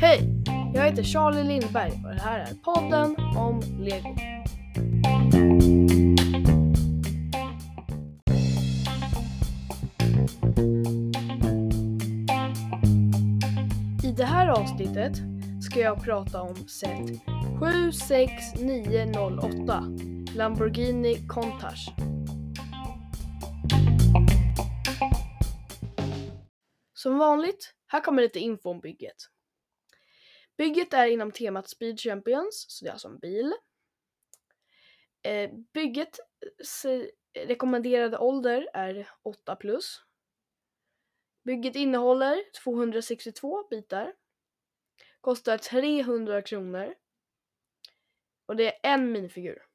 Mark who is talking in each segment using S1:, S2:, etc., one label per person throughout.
S1: Hej! Jag heter Charlie Lindberg och det här är podden om Lego. I det här avsnittet ska jag prata om set 76908 Lamborghini Countach. Som vanligt, här kommer lite info om bygget. Bygget är inom temat Speed Champions, så det är alltså en bil. Eh, byggets eh, rekommenderade ålder är 8 plus. Bygget innehåller 262 bitar. Kostar 300 kronor. Och det är en minifigur.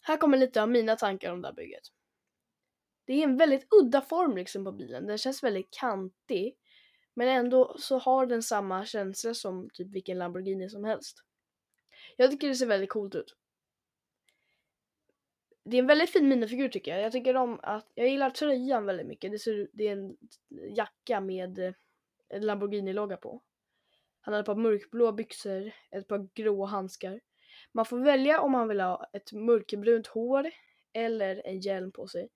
S1: Här kommer lite av mina tankar om det här bygget. Det är en väldigt udda form liksom på bilen. Den känns väldigt kantig. Men ändå så har den samma känsla som typ vilken Lamborghini som helst. Jag tycker det ser väldigt coolt ut. Det är en väldigt fin minifigur tycker jag. Jag tycker om att, jag gillar tröjan väldigt mycket. Det, ser, det är en jacka med eh, en Lamborghini-logga på. Han har ett par mörkblå byxor, ett par grå handskar. Man får välja om man vill ha ett mörkbrunt hår eller en hjälm på sig.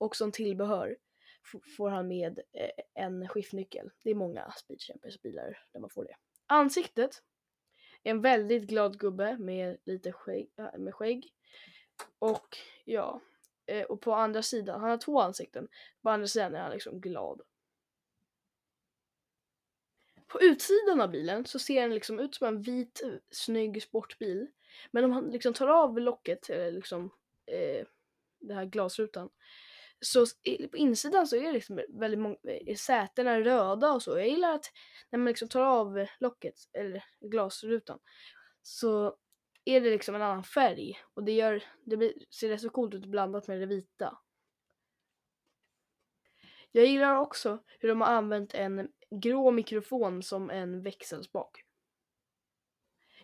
S1: Och som tillbehör får han med eh, en skiftnyckel. Det är många Speed Champions bilar där man får det. Ansiktet är en väldigt glad gubbe med lite skägg, eh, med skägg. Och ja, eh, och på andra sidan, han har två ansikten. På andra sidan är han liksom glad. På utsidan av bilen så ser den liksom ut som en vit snygg sportbil. Men om han liksom tar av locket, eller liksom eh, den här glasrutan, så på insidan så är det liksom väldigt många, eh, sätena röda och så. Jag gillar att när man liksom tar av locket, eller glasrutan, så är det liksom en annan färg och det gör, det blir, ser rätt så coolt ut blandat med det vita. Jag gillar också hur de har använt en grå mikrofon som en växelspak.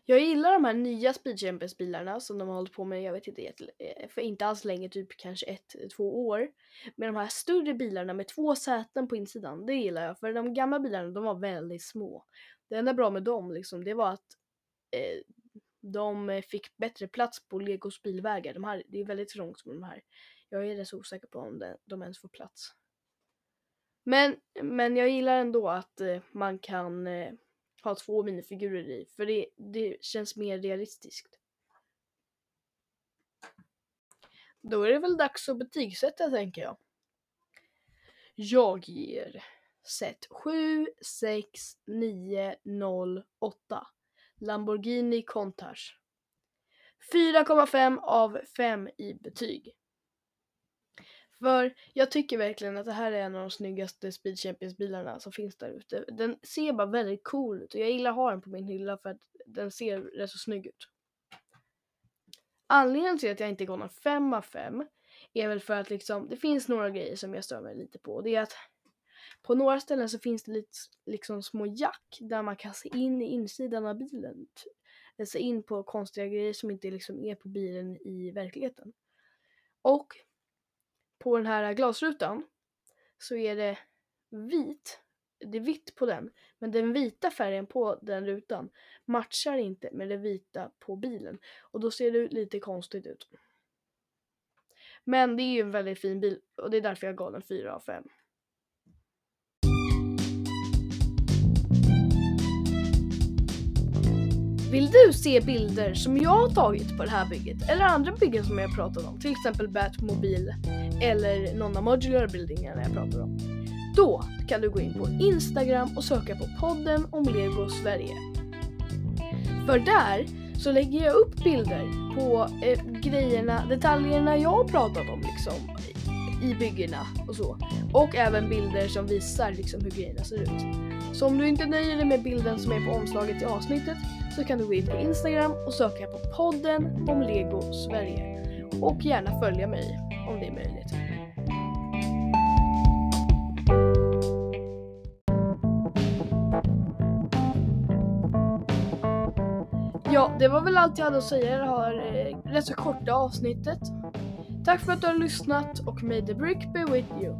S1: Jag gillar de här nya Speed Champions bilarna som de har hållit på med, jag vet inte, eh, för inte alls länge, typ kanske ett, eh, två år. Men de här större bilarna med två säten på insidan, det gillar jag. För de gamla bilarna, de var väldigt små. Det enda bra med dem liksom, det var att eh, de fick bättre plats på Legos bilvägar. De här, det är väldigt trångt med de här. Jag är rätt så osäker på om de, de ens får plats. Men, men jag gillar ändå att eh, man kan eh, ha två minifigurer i, för det, det känns mer realistiskt. Då är det väl dags att betygsätta tänker jag. Jag ger set 7, 6, 9, 0, 8. Lamborghini Countach. 4,5 av 5 i betyg. För jag tycker verkligen att det här är en av de snyggaste Speed Champions bilarna som finns där ute. Den ser bara väldigt cool ut och jag gillar att ha den på min hylla för att den ser rätt så snygg ut. Anledningen till att jag inte går någon 5 av 5 är väl för att liksom, det finns några grejer som jag stör mig lite på. Det är att på några ställen så finns det lite liksom små jack där man kan se in i insidan av bilen. Eh, se in på konstiga grejer som inte liksom är på bilen i verkligheten. Och på den här glasrutan så är det vit. Det är vitt på den, men den vita färgen på den rutan matchar inte med det vita på bilen och då ser det lite konstigt ut. Men det är ju en väldigt fin bil och det är därför jag gav den 4 av 5. Vill du se bilder som jag har tagit på det här bygget eller andra byggen som jag pratat om, till exempel Batmobil eller någon av modular buildingarna jag pratar om. Då kan du gå in på Instagram och söka på podden om Lego Sverige. För där så lägger jag upp bilder på eh, grejerna, detaljerna jag har pratat om liksom i byggena och så. Och även bilder som visar liksom hur grejerna ser ut. Så om du inte nöjer dig med bilden som är på omslaget i avsnittet så kan du gå in på Instagram och söka på podden om Lego Sverige. Och gärna följa mig om det är möjligt. Ja, det var väl allt jag hade att säga i det här eh, rätt så korta avsnittet. Tack för att du har lyssnat och may the brick be with you.